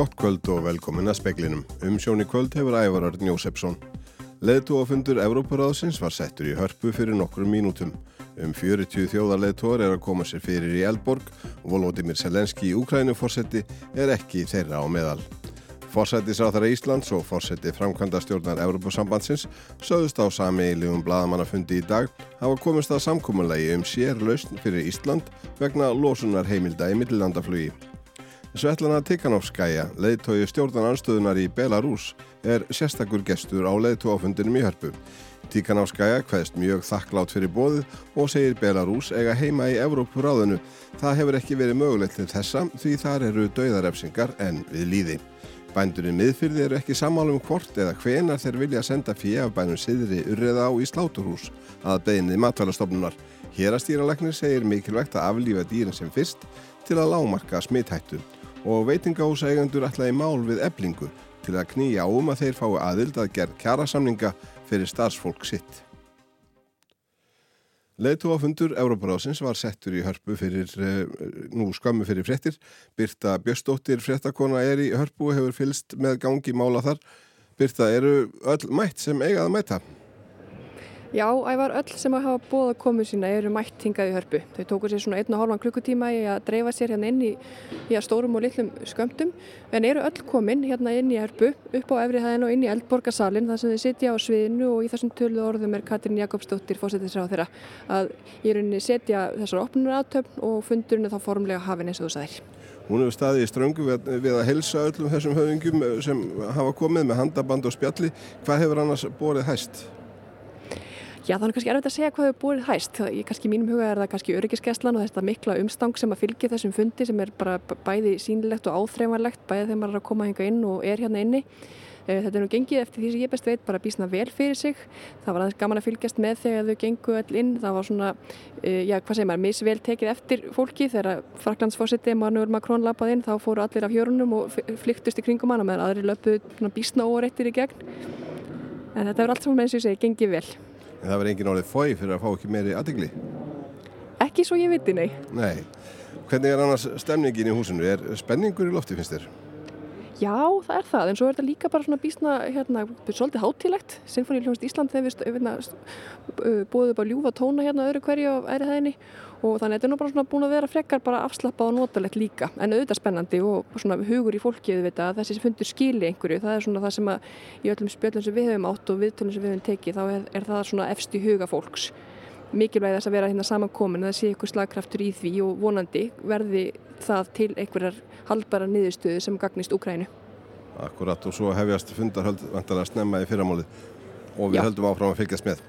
Gott kvöld og velkomin að speklinum. Um sjón í kvöld hefur Ævarard Njósepsson. Leðtúafundur Evróparáðsins var settur í hörpu fyrir nokkrum mínútum. Um 40 þjóðarleðtúar er að koma sér fyrir í Elborg Volodymyr Selenski í Úkrænuforsetti er ekki þeirra á meðal. Forsættisráþara Íslands og forsætti framkvæmda stjórnar Evrópasambandsins sögðust á sami ílegum bladamannafundi í dag hafa komist að samkúmunlegi um sérlausn fyrir Ísland vegna losunar heimilda í millilandaflugi. Svetlana Tikhanovskæja, leiðtói stjórnan anstöðunar í Belarus, er sérstakur gestur á leiðtóafundinum í hörpu. Tikhanovskæja hvaðist mjög þakklátt fyrir bóðið og segir Belarus eiga heima í Evrópuráðinu. Það hefur ekki verið mögulegt til þessa því þar eru dauðarefsingar en við líði. Bændurinn miðfyrði eru ekki sammálum hvort eða hvenar þeir vilja senda fyrir af bænum siðri urriða á í sláturhús að beginni matvælastofnunar. Hér að stýralegnir segir mikilvægt að aflífa dýrin sem fyrst til að lámarka smittættu og veitingahúsægandur ætlaði mál við eblingu til að knýja um að þeir fái aðild að gerð kjærasamninga fyrir starfsfólk sitt. Leðtúafundur Európarásins var settur í hörpu fyrir, nú skömmu fyrir frettir. Birta Björstóttir, frettakona, er í hörpu og hefur fylst með gangi mála þar. Birta, eru öll mætt sem eigað að mæta? Já, ævar öll sem hafa bóða komu sína eru mætt hingað í hörpu. Þau tóku sér svona einn og hálfan klukkutíma í að dreifa sér hérna inn í, í stórum og litlum skömmtum en eru öll komin hérna inn í hörpu upp á efrihæðin og inn í eldborgarsalinn þar sem þau sitja á sviðinu og í þessum tölu orðum er Katrín Jakobsdóttir fósættisráð þeirra að í rauninni setja þessar opnunar aðtöfn og fundurinn er þá formlega hafinn eins og þú sagðir. Hún hefur staðið í ströngu við, við að helsa öllum þessum höfingum sem hafa komið með handaband og spjalli. Hvað hefur annars borið hæst? Já, er kannski erfitt að segja hvað hefur búið hæst. Í kannski mínum huga er það kannski öryggiskeslan og þetta mikla umstang sem að fylgja þessum fundi sem er bara bæði sínilegt og áþreifanlegt, bæði þegar maður er að koma hinga inn og er hérna inni. Þetta er nú gengið eftir því sem ég best veit bara bísna vel fyrir sig. Það var aðeins gaman að fylgjast með þegar þau gengu all inn. Það var svona, já, hvað segir maður, misvel tekið eftir fólki þegar Fraklandsfósiti Manuel Macron lapað inn. Þá fóru allir af hjörunum og flyktust í kringum hana meðan aðri löpuð bísna óreitir í gegn. En þetta er allt saman eins og ég segi, gengið vel. En það verði engin orðið fói fyrir að fá ekki meiri aðdegli? Ekki svo ég viti, nei. Nei. Hvernig er annars stemningin í húsinu? Er spenningur í lofti, finnst þér? Já, það er það, en svo er þetta líka bara svona bísna, hérna, svolítið hátilegt. Sinfoníuljónist Ísland þegar við búðum upp á ljúfa tóna hérna öðru hverju á æri hæðinni og þannig að þetta er nú bara svona búin að vera frekkar bara afslappað og notalegt líka, en auðvitað spennandi og svona hugur í fólki auðvitað að þessi fundur skili einhverju, það er svona það sem að í öllum spjöldum sem við höfum átt og viðtölum sem við höfum tekið, þá er, er það svona efst í huga fólks. Mikilvæg þess að vera hérna samankomin, það sé ykkur slagkraftur í því og vonandi verði það til einhverjar haldbara niðurstöðu sem gagnist Úkrænu. Akkurat og svo hefjast fundarhald vantar að snemma í fyrramáli og við Já. höldum áfram að fylgjast með.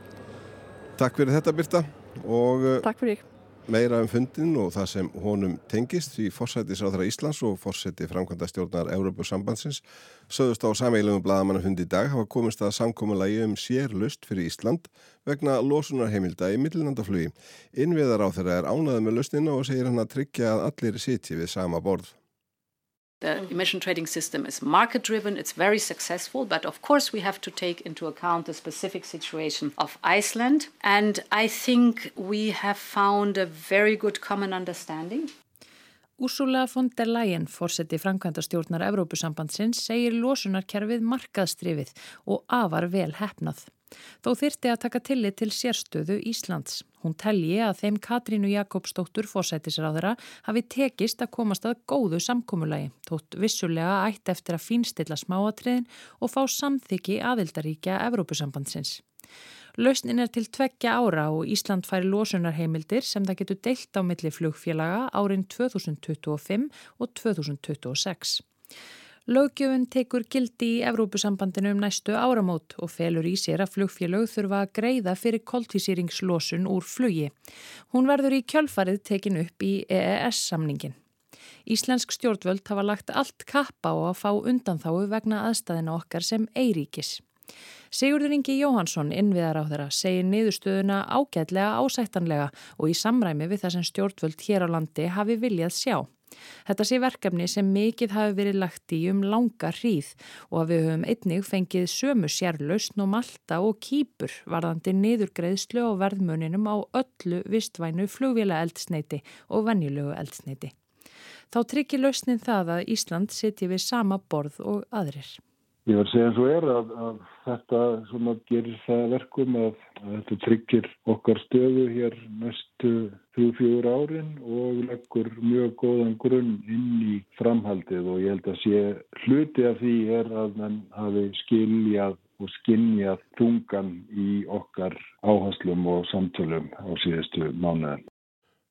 Takk fyrir þetta Birta og Takk fyrir meira um fundin og það sem honum tengist því fórsættisráðra Íslands og fórsætti framkvæmda stjórnar Európa-sambandsins sögðust á sameiglum bladamannafundi í dag hafa komist að samkómalagi um sérlust fyrir Ísland vegna losunarheimilda í millinandaflugi. Innviðar á þeirra er ánaði með lustinu og segir hann að tryggja að allir sitji við sama borð. The emission trading system is market driven, it's very successful, but of course we have to take into account the specific situation of Iceland. And I think we have found a very good common understanding. Úrsula von der Leyen, fórseti framkvæmdastjórnar Evrópusambandsins, segir losunarkerfið markaðstrifið og afar vel hefnað. Þó þyrti að taka tillit til sérstöðu Íslands. Hún telji að þeim Katrínu Jakobsdóttur fósætisráðara hafi tekist að komast að góðu samkómulagi, tótt vissulega ætt eftir að fínstilla smáatriðin og fá samþyggi aðildaríkja Evrópusambandsins. Lausnin er til tveggja ára og Ísland færi losunarheimildir sem það getur deilt á milli flugfélaga árin 2025 og 2026. Lögjöfun tekur gildi í Evrópusambandinu um næstu áramót og felur í sér að flugfélög þurfa að greiða fyrir koltísýringslosun úr flugi. Hún verður í kjölfarið tekin upp í EES-samningin. Íslensk stjórnvöld hafa lagt allt kappa á að fá undanþáu vegna aðstæðina okkar sem Eiríkis. Sigurður Ingi Jóhansson, innviðar á þeirra, segir niðurstöðuna ágætlega ásættanlega og í samræmi við þess að stjórnvöld hér á landi hafi viljað sjá. Þetta sé verkefni sem mikið hafi verið lagt í um langa hríð og að við höfum einnig fengið sömu sérlausn og malta og kýpur varðandi niðurgreðslu og verðmuninum á öllu vistvænu flugvila eldsneiti og venjulegu eldsneiti. Þá tryggir lausnin það að Ísland setji við sama borð og aðrir. Ég var að segja eins og er að, að þetta gerir það verkum að, að þetta tryggir okkar stöðu hér næstu þrjú-fjögur árin og leggur mjög góðan grunn inn í framhaldið og ég held að sé hluti af því er að mann hafi skiljað og skinnjað tungan í okkar áherslum og samtölum á síðustu mánuðin.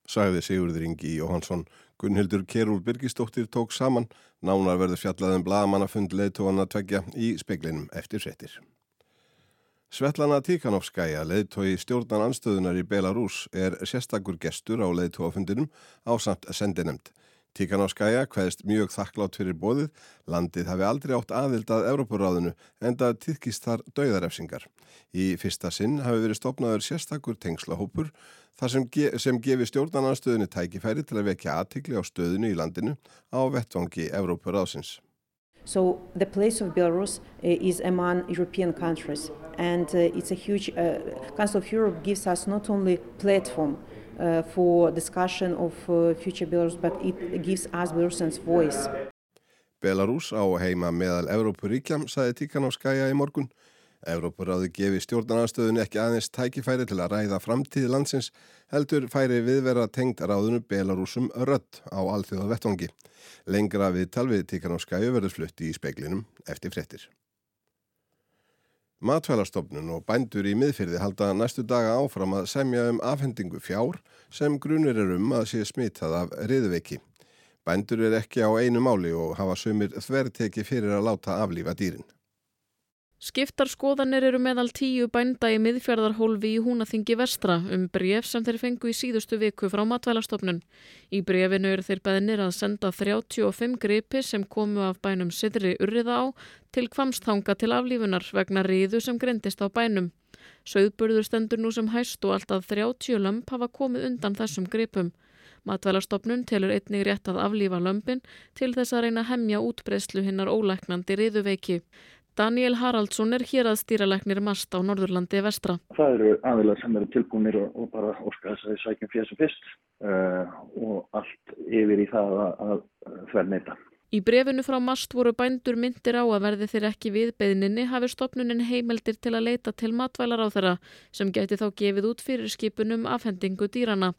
Sæði Sigurður Ingi Jóhansson Gunnhildur Kerúl Birgistóttir tók saman, nánar verður fjallaðum blagamannafund leiðtóana tveggja í speiklinum eftir settir. Svetlana Tíkanovskæja, leiðtói stjórnan anstöðunar í Belarus, er sérstakur gestur á leiðtóafundinum á samt sendinemt. Tíkanovskæja hvaðist mjög þakklátt fyrir bóðið, landið hafi aldrei átt aðild að Európaráðinu en það týðkist þar dauðarefsingar. Í fyrsta sinn hafi verið stopnaður sérstakur tengslahópur þar sem, ge sem gefi stjórnarnarstöðinu tækifæri til að vekja aðtikli á stöðinu í landinu á vettvangi Evrópur-ásins. So the place of Belarus uh, is among European countries and uh, it's a huge, uh, Council of Europe gives us not only platform uh, for discussion of uh, future Belarus but it gives us Belarusians voice. Belarus á heima meðal Evrópuríkjam, saði Tíkanovskæja í morgun. Evrópuráði gefi stjórnarnarstöðunni ekki aðeins tækifæri til að ræða framtíði landsins heldur færi viðverða tengd ráðunu Belarusum rött á alþjóða vettvangi. Lengra við talvið Tíkanovskæju verður flutti í speklinum eftir frettir. Matfælastofnun og bændur í miðfyrði halda næstu daga áfram að semja um afhendingu fjár sem grunir er um að sé smitað af riðveiki. Bændur er ekki á einu máli og hafa sumir þverteki fyrir að láta aflífa dýrin. Skiptar skoðanir eru meðal tíu bænda í miðfjörðarhólfi í Húnaþingi vestra um bref sem þeir fengu í síðustu viku frá matvælastofnun. Í brefinu eru þeir beðinir að senda 35 gripi sem komu af bænum Sidri Urriða á til kvamsthanga til aflífunar vegna riðu sem grendist á bænum. Söðburður stendur nú sem hæst og alltaf 30 lömp hafa komið undan þessum gripum. Matvælastofnun telur einnig rétt að aflífa lömpin til þess að reyna að hemja útbreyslu hinnar ólæknandi riðuveiki. Daniel Haraldsson er hér að stýralegnir mast á Norðurlandi vestra. Það eru aðilar sem eru tilbúinir og, og bara orska þess að við sækjum sem fyrst uh, og allt yfir í það að, að þver neyta. Í brefinu frá MAST voru bændur myndir á að verði þeir ekki við beðninni hafi stopnunin heimeldir til að leita til matvælar á þeirra sem gæti þá gefið út fyrir skipunum afhendingu dýrana.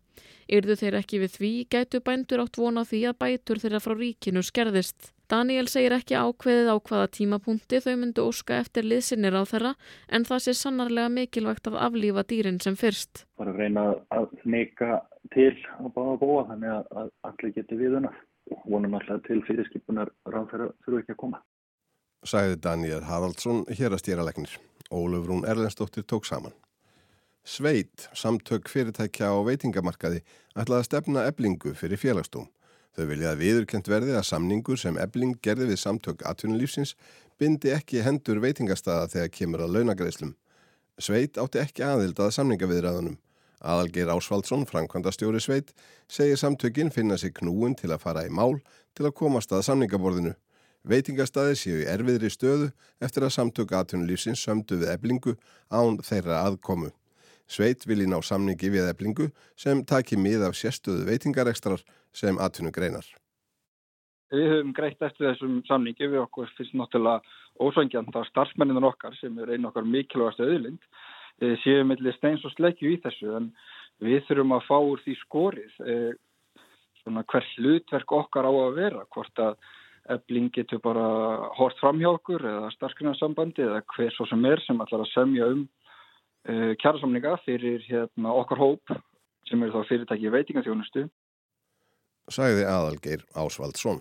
Yrðu þeir ekki við því, gætu bændur átt vona því að bætur þeirra frá ríkinu skerðist. Daniel segir ekki ákveðið á hvaða tímapunkti þau myndu óska eftir liðsinnir á þeirra en það sé sannarlega mikilvægt að aflífa dýrin sem fyrst. Bara reyna að meika til og báða búa þannig að allir geti við unna vonum alltaf til fyrirskipunar ráðferða þurfu ekki að koma. Sæði Daniel Haraldsson hér að stýra leiknir. Ólufrún Erlendstóttir tók saman. Sveit, samtök fyrirtækja á veitingamarkaði, ætlaði að stefna eblingu fyrir félagstóm. Þau vilja að viðurkent verði að samningur sem ebling gerði við samtök atvinnulífsins bindi ekki hendur veitingastaða þegar kemur að launagreislum. Sveit átti ekki aðild að samningaviðræðunum. Aðalgeir Ásvaldsson, framkvæmda stjóri sveit, segir samtökin finna sig knúin til að fara í mál til að komast að samningaborðinu. Veitingastæði séu í erfiðri stöðu eftir að samtök aðtunulífsins sömdu við eblingu án þeirra aðkomu. Sveit vil í ná samningi við eblingu sem taki mið af sérstöðu veitingarekstrar sem aðtunu greinar. Við höfum greitt eftir þessum samningi við okkur fyrst náttúrulega ósvangjant á starfsmenninun okkar sem er einu okkar mikilvægast auðlind Eh, séu millir steins og sleikju í þessu en við þurfum að fá úr því skorið eh, svona hver hlutverk okkar á að vera hvort að ebling getur bara hort fram hjá okkur eða starfsgrunarsambandi eða hver svo sem er sem ætlar að semja um uh, kjærasamninga fyrir hérna, okkar hóp sem eru þá fyrirtæki veitingaþjónustu. Sæði aðalgeir Ásvaldsson.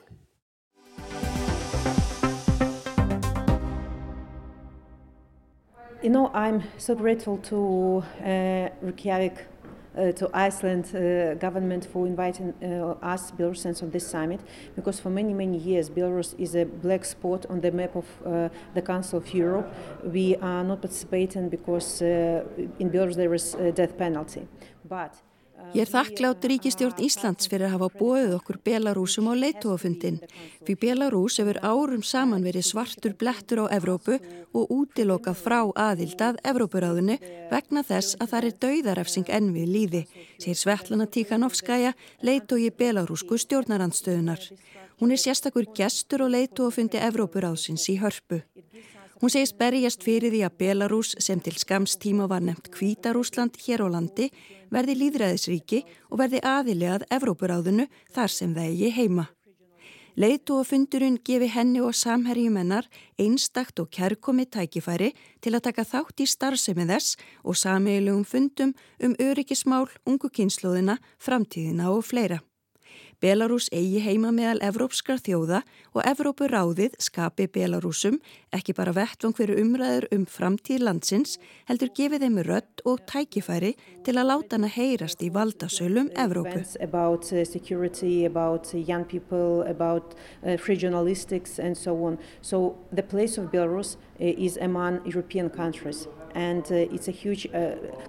You know, I'm so grateful to uh, Reykjavik, uh, to Iceland uh, government for inviting uh, us Belarusians on this summit, because for many, many years Belarus is a black spot on the map of uh, the Council of Europe. We are not participating because uh, in Belarus there is a death penalty. But Ég er þakklátt ríkistjórn Íslands fyrir að hafa bóðið okkur Belarúsum á leitóafundin. Fyrir Belarús hefur árum saman verið svartur blettur á Evrópu og útilokað frá aðildað Evrópuráðinu vegna þess að það er dauðarefsing enn við líði, segir Svetlana Tíkanovskaja, leitói Belarúsku stjórnarandstöðunar. Hún er sérstakur gestur og leitóafundi Evrópuráðsins í hörpu. Hún segist berjast fyrir því að Belarus sem til skams tíma var nefnt Kvítarúsland hér á landi verði líðræðisríki og verði aðilegað Evrópuráðinu þar sem eigi heima. Leitu og fundurinn gefi henni og samherjumennar einstakt og kærkomi tækifæri til að taka þátt í starfsemi þess og sameiglugum fundum um öryggismál, ungu kynnslóðina, framtíðina og fleira. Belarus eigi heima meðal evrópskra þjóða og Evrópuráðið skapi Belarusum ekki bara vettvang fyrir umræður um framtíð landsins heldur gefið þeim rött og tækifæri til að láta hana heyrast í valdasölum Evrópu. About uh, security, about uh, young people, about uh, free journalistics and so on. So the place of Belarus is among European countries and it's a huge,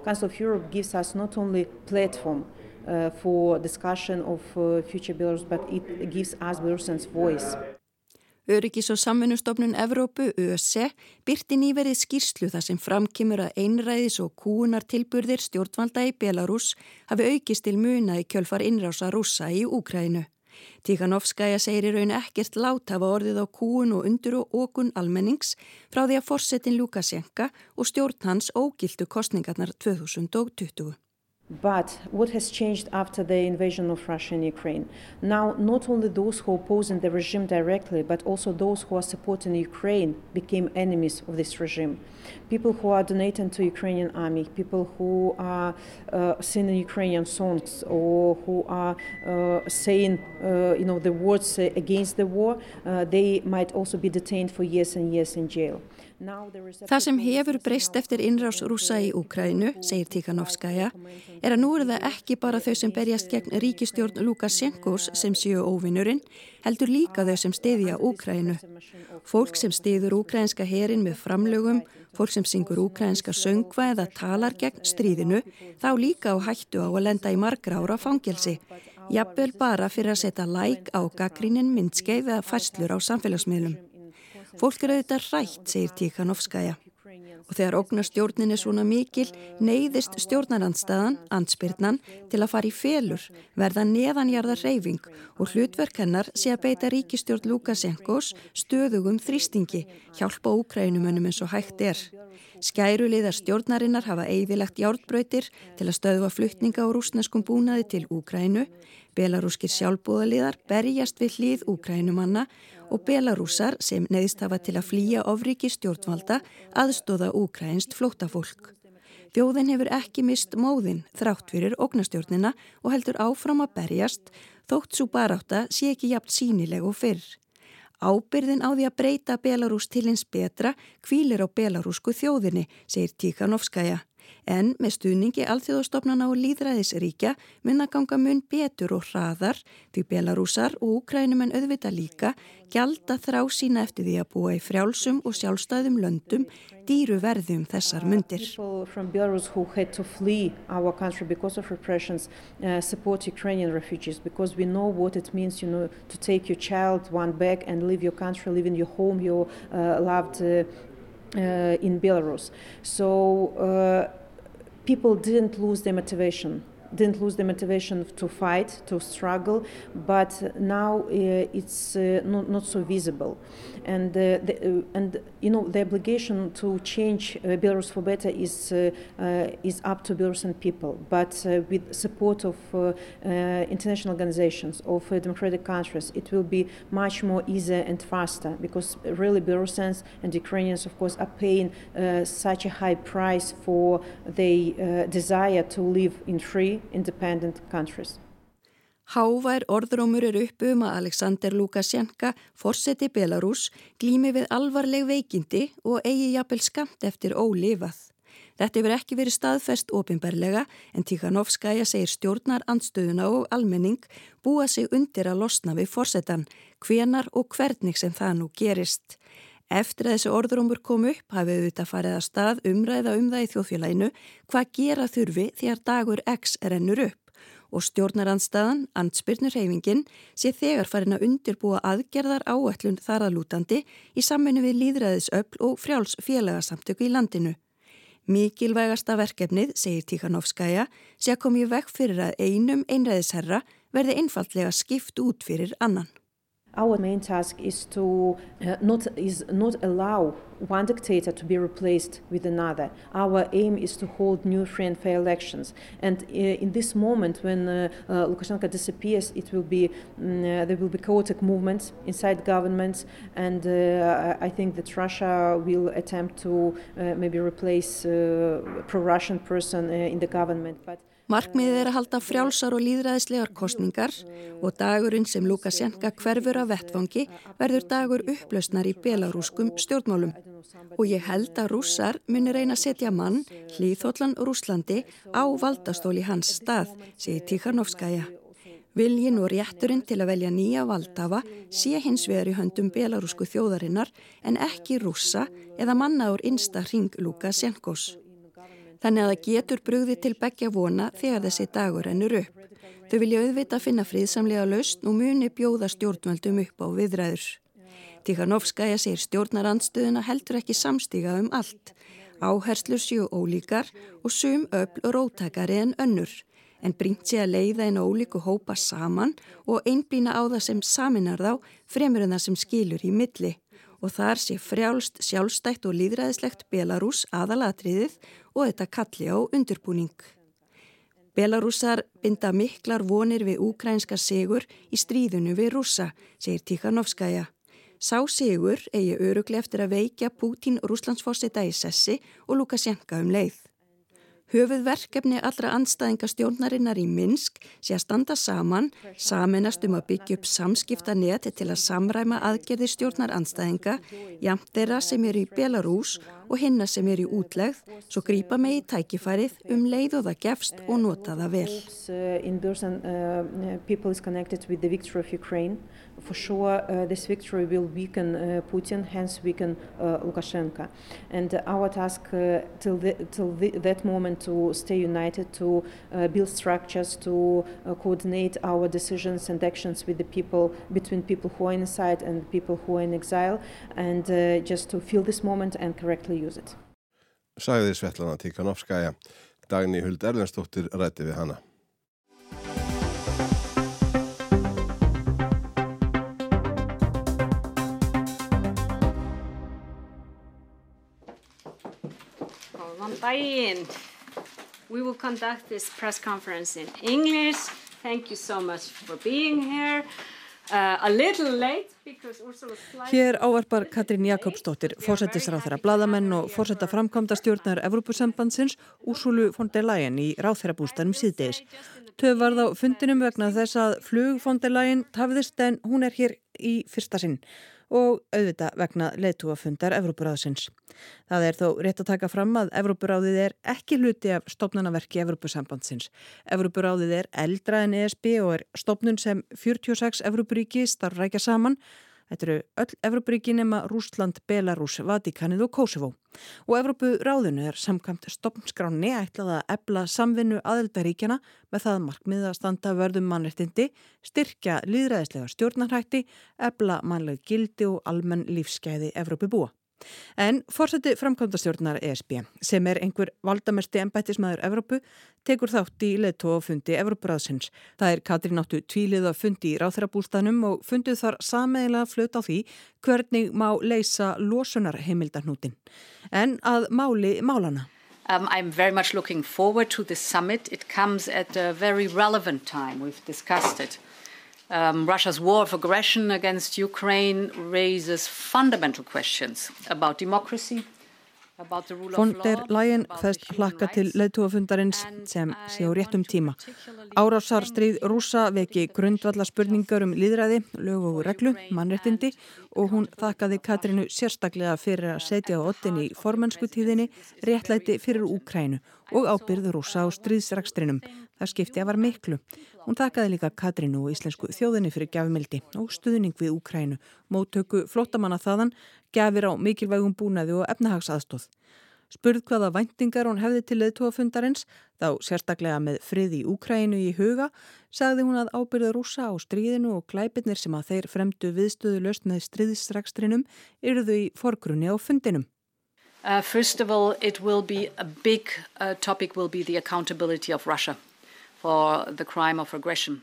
Council of Europe gives us not only platform uh, for discussion of uh, future Belarus, but it gives us Belarusians voice. Öryggis og samfunnustofnun Evrópu, ÖSE, byrti nýverið skýrslu þar sem framkymur að einræðis og kúunar tilburðir stjórnvalda í Belarus hafi aukist til muna í kjölfar innrása rúsa í Úkrænu. Tíkanovskaja segir í raun ekkert lát hafa orðið á kúun og undur og okun almennings frá því að forsetin Lukasjenka og stjórn hans ógildu kostningarnar 2020. But what has changed after the invasion of Russia and Ukraine? Now, not only those who oppose the regime directly, but also those who are supporting Ukraine became enemies of this regime. People who are donating to Ukrainian army, people who are uh, singing Ukrainian songs, or who are uh, saying, uh, you know, the words against the war, uh, they might also be detained for years and years in jail. Það sem hefur breyst eftir innrás rúsa í Úkrænu, segir Tíkanovskaja, er að nú eru það ekki bara þau sem berjast gegn ríkistjórn Lukasjenkos sem séu óvinnurinn, heldur líka þau sem stiðja Úkrænu. Fólk sem stiður úkrænska herin með framlögum, fólk sem syngur úkrænska söngva eða talar gegn stríðinu, þá líka á hættu á að lenda í margra ára fangelsi. Jafnvel bara fyrir að setja læk á gaggrínin myndskeið eða færslur á samfélagsmiðlum. Fólk er auðvitað rætt, segir Tíkanovskaja. Og þegar ógnarstjórnin er svona mikil, neyðist stjórnarandstaðan, ansbyrnan, til að fara í felur, verða neðanjarðar reyfing og hlutverk hennar sé að beita ríkistjórn Lukasenkos stöðugum þrýstingi, hjálpa ókrænumönnum eins og hægt er. Skæruliðar stjórnarinnar hafa eigðilegt járnbröytir til að stöðva fluttninga á rúsneskum búnaði til Úkrænu, belarúskir sjálfbúðaliðar berjast við hlýð Úkrænumanna og belarúsar sem neðist hafa til að flýja ofriki stjórnvalda aðstóða úkrænst flótafólk. Þjóðin hefur ekki mist móðin þrátt fyrir ógnastjórnina og heldur áfram að berjast þótt svo baráta sé ekki jafn sínileg og fyrr. Ábyrðin á því að breyta Belarus til eins betra kvílir á belarúsku þjóðinni, segir Tíkanovskaja. En með stuðningi alþjóðastofnana og líðræðisríkja mun að ganga mun betur og hraðar því belarúsar og úkrænum en auðvita líka gjalda þrá sína eftir því að búa í frjálsum og sjálfstæðum löndum dýru verðum þessar myndir. Uh, in Belarus. So uh, people didn't lose their motivation didn't lose the motivation to fight, to struggle, but now uh, it's uh, not, not so visible. And, uh, the, and you know the obligation to change uh, Belarus for better is uh, uh, is up to Belarusian people, but with support of international organizations of democratic countries, it will be much more easier and faster because really Belarusians and Ukrainians, of course, are paying such a high price for their desire to live in free independent countries. Hávær orðrómur er uppu um að Alexander Lukasjenka, forseti Belarus, glými við alvarleg veikindi og eigi jafnvel skamt eftir ólifað. Þetta hefur ekki verið staðfest ofinberlega en Tíkanovskaja segir stjórnar andstöðuna og almenning búa sig undir að losna við forsetan, hvenar og hvernig sem það nú gerist. Eftir að þessi orðrómur kom upp hafið þetta farið að stað umræða um það í þjóðfélaginu hvað gera þurfi þegar dagur X rennur upp og stjórnarandstaðan, andspyrnurheyfingin, sé þegar farin að undirbúa aðgerðar áætlun þar að lútandi í sammennu við líðræðisöfl og frjáls félagasamtöku í landinu. Mikilvægasta verkefnið, segir Tíkanovskæja, sé að komi vekk fyrir að einum einræðisherra verði einfallega skipt út fyrir annan. Our main task is to uh, not is not allow one dictator to be replaced with another. Our aim is to hold new free and fair elections. And uh, in this moment, when uh, uh Lukashenko disappears, it will be um, there will be chaotic movements inside governments, and uh, I think that Russia will attempt to maybe replace pro-Russian person in the government, but. Markmiðið er að halda frjálsar og líðræðislegar kostningar og dagurinn sem Lukasjenka hverfur af vettfangi verður dagur upplausnar í belarúskum stjórnmálum. Og ég held að rússar munir reyna að setja mann, hlýþóllan Rúslandi, á valdastóli hans stað, segir Tíkarnovskaja. Viljin og rétturinn til að velja nýja valdhafa sé hins vegar í höndum belarúsku þjóðarinnar en ekki rússa eða mannaður innsta hring Lukasjenkos. Þannig að það getur brugði til begja vona þegar þessi dagur ennur upp. Þau vilja auðvita að finna friðsamlega lausn og muni bjóða stjórnvöldum upp á viðræður. Tikhanovskaja segir stjórnarandstöðuna heldur ekki samstíga um allt. Áherslur séu ólíkar og sum öll róttakari en önnur. En bringt sé að leiða einu ólíku hópa saman og einblýna á það sem saminar þá fremur en það sem skilur í milli og þar sé frjálst, sjálfstætt og líðræðislegt Belarus aðalatriðið og þetta kalli á undirbúning. Belarusar binda miklar vonir við úkrænska sigur í stríðunu við rúsa, segir Tikhanovskaja. Sá sigur eigi öruglega eftir að veikja Pútín Rúslandsfossita í sessi og Lukasjenka um leið. Höfuð verkefni allra anstæðinga stjórnarinnar í Minsk sé að standa saman, saminast um að byggja upp samskipta neti til að samræma aðgerði stjórnar anstæðinga, jamt þeirra sem eru í Belarus og hinna sem eru í útlegð, svo grýpa með í tækifærið um leið og það gefst og nota það vel. uh, uh, uh, uh, uh, uh, people, who are inside and people who are in exile, and just to feel this moment and correctly use it. Sæði Svetlana Tíkanovskaja. Dagni Huld Erlendstóttir rætti við hana. daginn. We will conduct this press conference in English. Thank you so much for being here. Uh, Hér áarpar Katrín Jakobsdóttir, fósættisráð þeirra bladamenn og fósætta framkvæmda stjórnar Evrópusambandsins Úrsulu von der Leyen í ráþeirabústanum síðdeis. Töf var þá fundinum vegna þess að flug von der Leyen tafðist en hún er hér í fyrsta sinn og auðvita vegna leitúafundar Evrópuráðsins. Það er þó rétt að taka fram að Evrópuráðið er ekki hluti af stopnanaverki Evrópusambandsins. Evrópuráðið er eldra en ESB og er stopnun sem 46 Evrópuríki starfrækja saman Þetta eru öll Evrópuríki nema Rúsland, Belarus, Vatikanið og Kosovo. Og Evrópu ráðinu er samkvæmt stopnskráni ætlað að ebla samvinnu aðeldaríkjana með það markmið að standa vörðum mannrettindi, styrkja líðræðislega stjórnarhætti, ebla mannleg gildi og almenn lífsgæði Evrópu búa. En fórseti framkvæmdastjórnar ESB sem er einhver valdamesti embættismæður Evrópu tekur þátt í leðtófundi Evrópuráðsins. Það er Katrín áttu tvílið að fundi í ráþærabústanum og fundið þar sameiglega flut á því hvernig má leysa losunar heimildarnútin. En að máli málana. Um, I'm very much looking forward to this summit. It comes at a very relevant time. We've discussed it. Um, Russia's war of aggression against Ukraine raises fundamental questions about democracy, Von der Leyen fæst hlakka til leðtúafundarins sem sé á réttum tíma. Árásarstríð rúsa veki grundvalla spurningar um líðræði, lög og reglu, mannrettindi og hún þakkaði Katrínu sérstaklega fyrir að setja á ottin í formenskutíðinni réttlæti fyrir Úkrænu og ábyrðu rúsa á stríðsrakstrinum. Það skipti að var miklu. Hún þakkaði líka Katrínu og íslensku þjóðinni fyrir gafimildi og stuðning við Úkrænu, móttöku flottamanna þaðan, gafir á mikilvægum búnaði og efnahagsaðstóð. Spurð hvaða væntingar hún hefði til leðtóafundarins, þá sérstaklega með frið í Úkrænu í huga, sagði hún að ábyrða rúsa á stríðinu og glæpirnir sem að þeir fremdu viðstöðu löst með stríðsrekstrinum eruðu í forgrunni á fundinum. Uh, first of all, it will be a big uh, topic will be the accountability of Russia for the crime of aggression.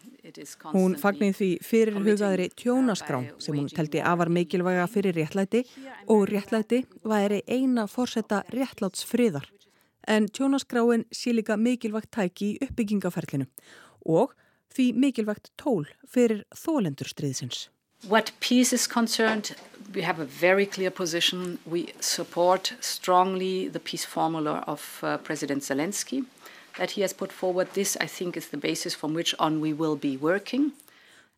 Hún fagnir því fyrir hugaðri tjónaskrám sem hún teldi afar mikilvæga fyrir réttlæti og réttlæti væri eina fórsetta réttláts friðar. En tjónaskráin sé líka mikilvægt tæki í uppbyggingaferlinu og því mikilvægt tól fyrir þólendur stríðsins. What peace is concerned, we have a very clear position. We support strongly the peace formula of uh, President Zelensky that he has put forward. This, I think, is the basis from which on we will be working.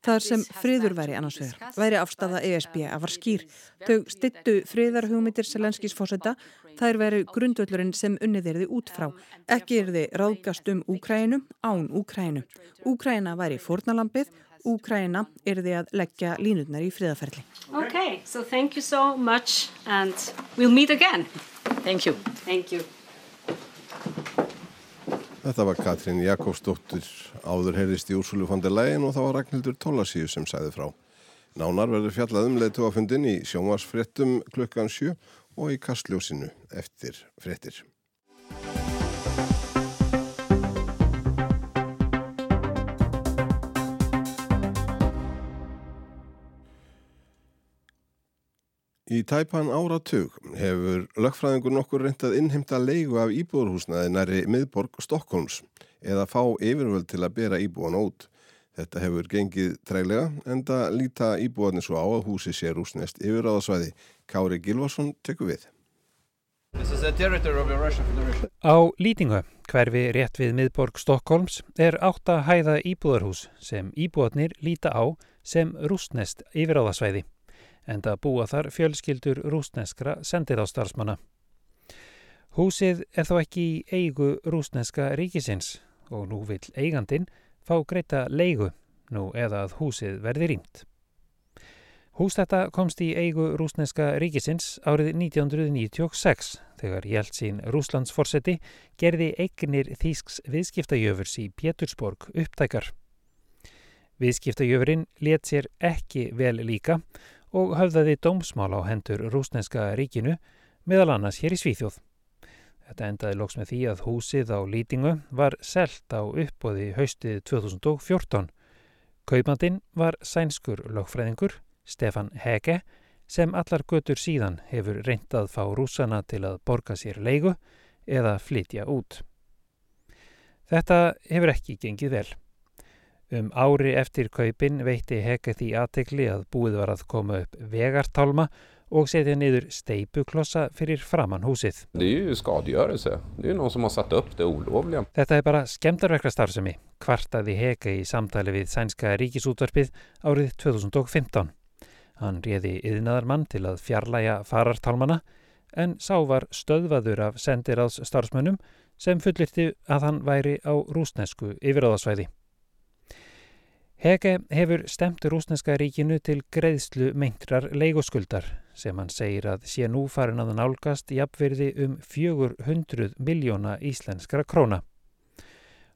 Það sem friður væri annars vegar, væri afstafa ESB að var skýr. Þau styttu friðarhugmyndir Selenskis fósetta, þær veru grundvöldurinn sem unnið erði út frá. Ekki erði ráðgast um Úkrænum án Úkrænu. Úkræna væri fórnalampið Úkræna er því að leggja línutnar í friðaferli. Ok, so thank you so much and we'll meet again. Thank you. Thank you. Þetta var Katrín Jakobsdóttir áður heyrðist í Úrsulu Leyen og það var Ragnhildur Tólasíu sem sæði frá. Nánar verður fjallað um leðtúafundin í sjónvarsfrettum klukkan 7 og í kastljósinu eftir frettir. Í tæpan áratug hefur lögfræðingur nokkur reyndað innheimta leigu af íbúðurhúsnaði næri miðborg Stokkólms eða fá yfirvöld til að bera íbúan út. Þetta hefur gengið trælega en það líta íbúanir svo á að húsi sé rúsnest yfirráðasvæði. Kári Gilvarsson tekur við. Á Lýtingu, hverfi rétt við miðborg Stokkólms, er átt að hæða íbúðarhús sem íbúanir líta á sem rúsnest yfirráðasvæði en það búa þar fjölskyldur rúsneskra sendiráðstarfsmanna. Húsið er þó ekki í eigu rúsneska ríkisins og nú vil eigandin fá greita leigu nú eða að húsið verði rýmt. Hús þetta komst í eigu rúsneska ríkisins árið 1996 þegar Jeltsin Rúslandsforseti gerði eignir þýsks viðskiptajöfurs í Pétursborg upptækar. Viðskiptajöfurinn let sér ekki vel líka og höfðaði dómsmál á hendur rúsneska ríkinu meðal annars hér í Svíþjóð. Þetta endaði loks með því að húsið á Lýtingu var selt á uppbóði haustið 2014. Kaupandinn var sænskur lögfræðingur, Stefan Hege, sem allar götur síðan hefur reyndað fá rúsana til að borga sér leigu eða flytja út. Þetta hefur ekki gengið vel. Um ári eftir kaupin veitti Heke því aðtekli að búið var að koma upp vegartálma og setja niður steipuklossa fyrir framann húsið. Þetta er bara skemdarverkla starfsemi, kvartaði Heke í samtali við sænska ríkisútvarpið árið 2015. Hann réði yðnaðarmann til að fjarlæga farartálmana en sá var stöðvaður af sendiráðs starfsmönnum sem fullirti að hann væri á rúsnesku yfiráðasvæði. Hege hefur stemt rúsneska ríkinu til greiðslu meintrar leigoskuldar sem hann segir að sé nú farin að nálgast jafnverði um 400 miljóna íslenskra króna.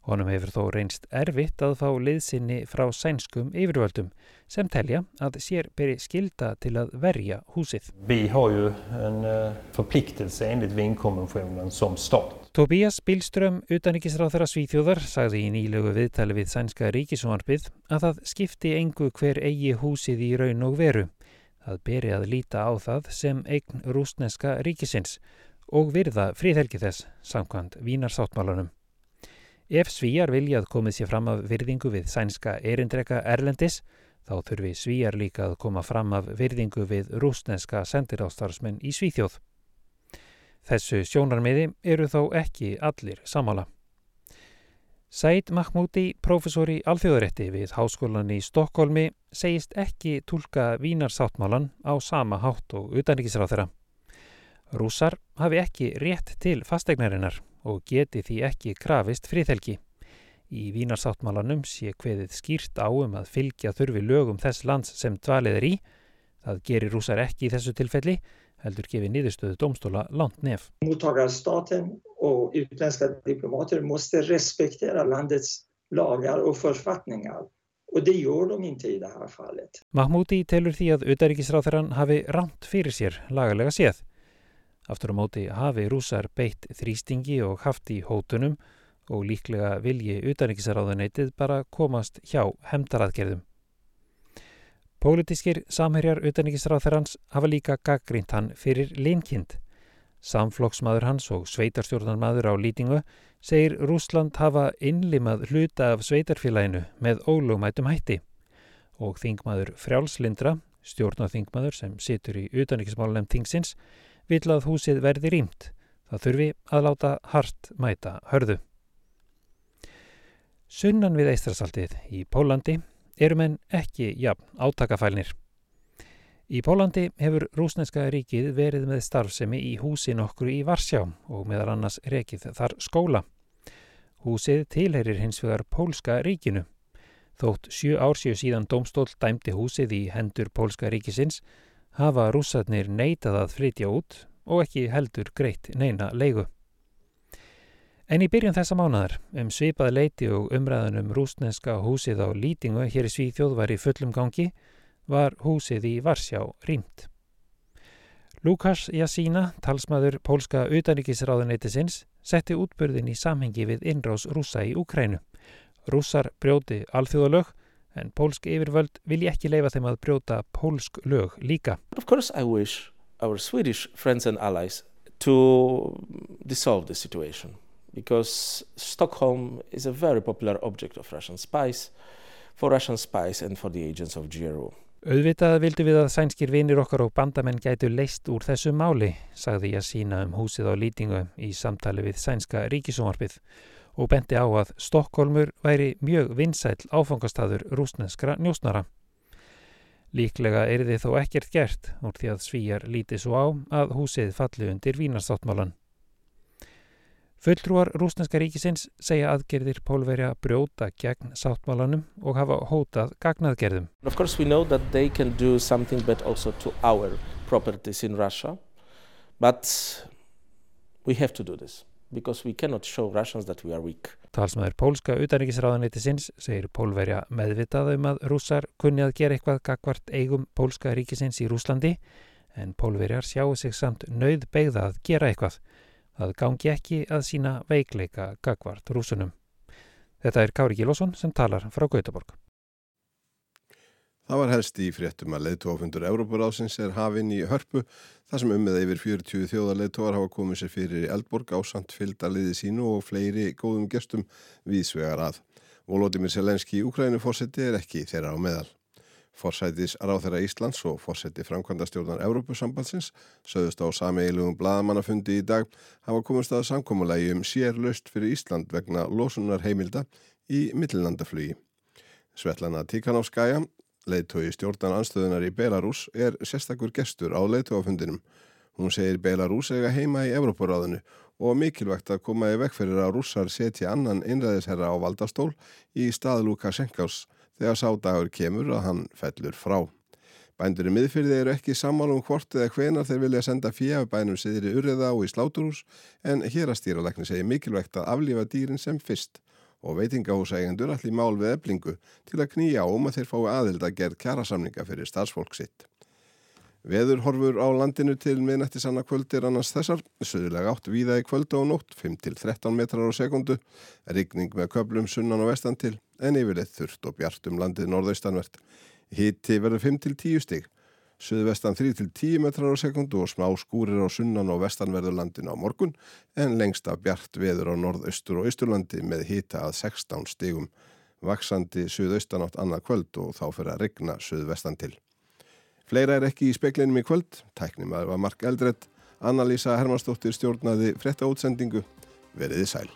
Honum hefur þó reynst erfitt að fá liðsynni frá sænskum yfirvöldum sem telja að sér beri skilda til að verja húsið. Við har ju en uh, förpliktelse enligt vinkonventionen som stat. Tobias Bílström, utanrikisráð þeirra Svíþjóðar, sagði í nýlegu viðtali við sænska ríkisvarpið að það skipti engu hver eigi húsið í raun og veru. Það beri að líta á það sem eign rúsneska ríkisins og virða fríðhelgi þess samkvæmt Vínarsáttmálanum. Ef svíjar vilja að komið sér fram af virðingu við sænska erindreka Erlendis, þá þurfi svíjar líka að koma fram af virðingu við rúsneska sendirástarsmenn í Svíþjóð. Þessu sjónarmiði eru þó ekki allir samála. Said Mahmoudi, professor í alþjóðarétti við Háskólan í Stokkólmi, segist ekki tólka Vínarsáttmálan á sama hátt og utanriksráð þeirra. Rúsar hafi ekki rétt til fastegnarinnar og geti því ekki krafist friðhelgi. Í Vínarsáttmálanum sé hveðið skýrt á um að fylgja þurfi lögum þess lands sem dvalið er í. Það gerir rúsar ekki í þessu tilfelli, heldur gefi niðurstöðu domstóla langt nef. Mottagarstaten och utländska diplomater måste respektera landets lagar och författningar. Og det gör de inte i det här fallet. Mahmoudi telur því að auðaríkisráþarann hafi rámt fyrir sér lagalega séð. Aftur á móti hafi rúsar beitt þrýstingi og haft í hótunum og líklega vilji auðaríkisráðuneytið bara komast hjá hemdaraðgerðum. Pólitískir samherjar auðaríkisráþarans hafa líka gaggrínt hann fyrir linkind. Samflokksmaður hans og sveitarstjórnarmaður á lýtingu segir Rúsland hafa innlimað hluta af sveitarfélaginu með ólögmætum hætti og þingmaður frjálslindra, stjórnarþingmaður sem situr í utanriksmálunum þingsins, vil að húsið verði rýmt. Það þurfi að láta hart mæta hörðu. Sunnan við Eistrasaltið í Pólandi erum en ekki jafn átakafælnir. Í Pólandi hefur rúsneska ríkið verið með starfsemi í húsin okkur í Varsjá og meðal annars rekið þar skóla. Húsið tilherir hins vegar Pólska ríkinu. Þótt sjö ársíu síðan domstól dæmdi húsið í hendur Pólska ríkisins hafa rússarnir neitað að flytja út og ekki heldur greitt neina leigu. En í byrjun þessa mánadar, um svipað leiti og umræðanum rúsneska húsið á lýtingu hér í Svíþjóð var í fullum gangi, var húsið í Varsjá rýmt. Lukas Jasína, talsmaður pólska utanrikisráðuneytisins, setti útbörðin í samhengi við innrás rúsa í Úkrænu. Rússar brjóti alþjóðalög, en pólsk yfirvöld vilji ekki leifa þeim að brjóta pólsk lög líka. Of course I wish our Swedish friends and allies to dissolve the situation because Stockholm is a very popular object of Russian spies for Russian spies and for the agents of GRU. Auðvitað vildu við að sænskir vinir okkar og bandamenn gætu leist úr þessu máli, sagði ég sína um húsið á lýtingu í samtali við sænska ríkisómarpið og benti á að Stokkólmur væri mjög vinsæl áfangastadur rúsneskra njósnara. Líklega er þið þó ekkert gert úr því að svíjar lítið svo á að húsið falli undir vínarsáttmálan. Fulltrúar rúsneska ríkisins segja aðgerðir pólverja brjóta gegn sáttmálanum og hafa hótað gagnaðgerðum. Of course we know that they can do something but also to our properties in Russia. But we have to do this because we cannot show Russians that we are weak. Talsmaður pólska utanríkisráðaneytisins segir pólverja meðvitað um að rússar kunni að gera eitthvað gagvart eigum pólska ríkisins í Rúslandi en pólverjar sjáu sig samt nöyð beigða að gera eitthvað Það gangi ekki að sína veikleika gagvart rúsunum. Þetta er Kári Gílosson sem talar frá Gautaborg. Það var helst í fréttum að leðtófundur Európaráðsins er hafinn í hörpu þar sem ummið yfir 40 þjóðar leðtóar hafa komið sér fyrir í Eldborg ásand fylgdaliði sínu og fleiri góðum gestum viðsvegar að. Volodymyr Selenski í Ukrænu fórseti er ekki þeirra á meðal. Forsætis ráþæra Íslands og forsæti framkvæmda stjórnar Európusambandsins sögðust á sameigilugum bladamannafundi í dag hafa komist að samkómulegi um sérlaust fyrir Ísland vegna losunar heimilda í millinlandaflugi. Svetlana Tíkanovskæja, leiðtói stjórnan anstöðunar í Belarus, er sérstakur gestur á leiðtóafundinum. Hún segir Belarus eiga heima í Európaráðinu og mikilvægt að koma í vekferir að rússar setja annan innræðisherra á valdastól í stað Lukashenkaus þegar sádagur kemur að hann fellur frá. Bændur í miðfyrði eru ekki sammálum hvort eða hvenar þeir vilja senda fjafbænum siðri urriða og í sláturús en hér að stýralækni segir mikilvægt að aflífa dýrin sem fyrst og veitingahúsægendur allir mál við eblingu til að knýja um að þeir fái aðild að gerð kjærasamninga fyrir starfsfólk sitt. Veður horfur á landinu til miðnætti sanna kvöldir annars þessar, söðulega átt víða í kvöldu og nótt, 5-13 metrar á sekundu, rigning með köplum sunnan og vestan til, en yfirleitt þurft og bjart um landið norðaustanvert. Hitti verður 5-10 stig, söðvestan 3-10 metrar á sekundu og smá skúrir á sunnan og vestanverður landinu á morgun, en lengsta bjart veður á norðaustur og austurlandi með hita að 16 stigum, vaksandi söðaustanátt annað kvöld og þá fyrir að rigna söðvestan til. Fleira er ekki í speklinum í kvöld, tæknum að það var Mark Eldredd, Anna-Lísa Hermannsdóttir stjórnaði frétta útsendingu, veriði sæl.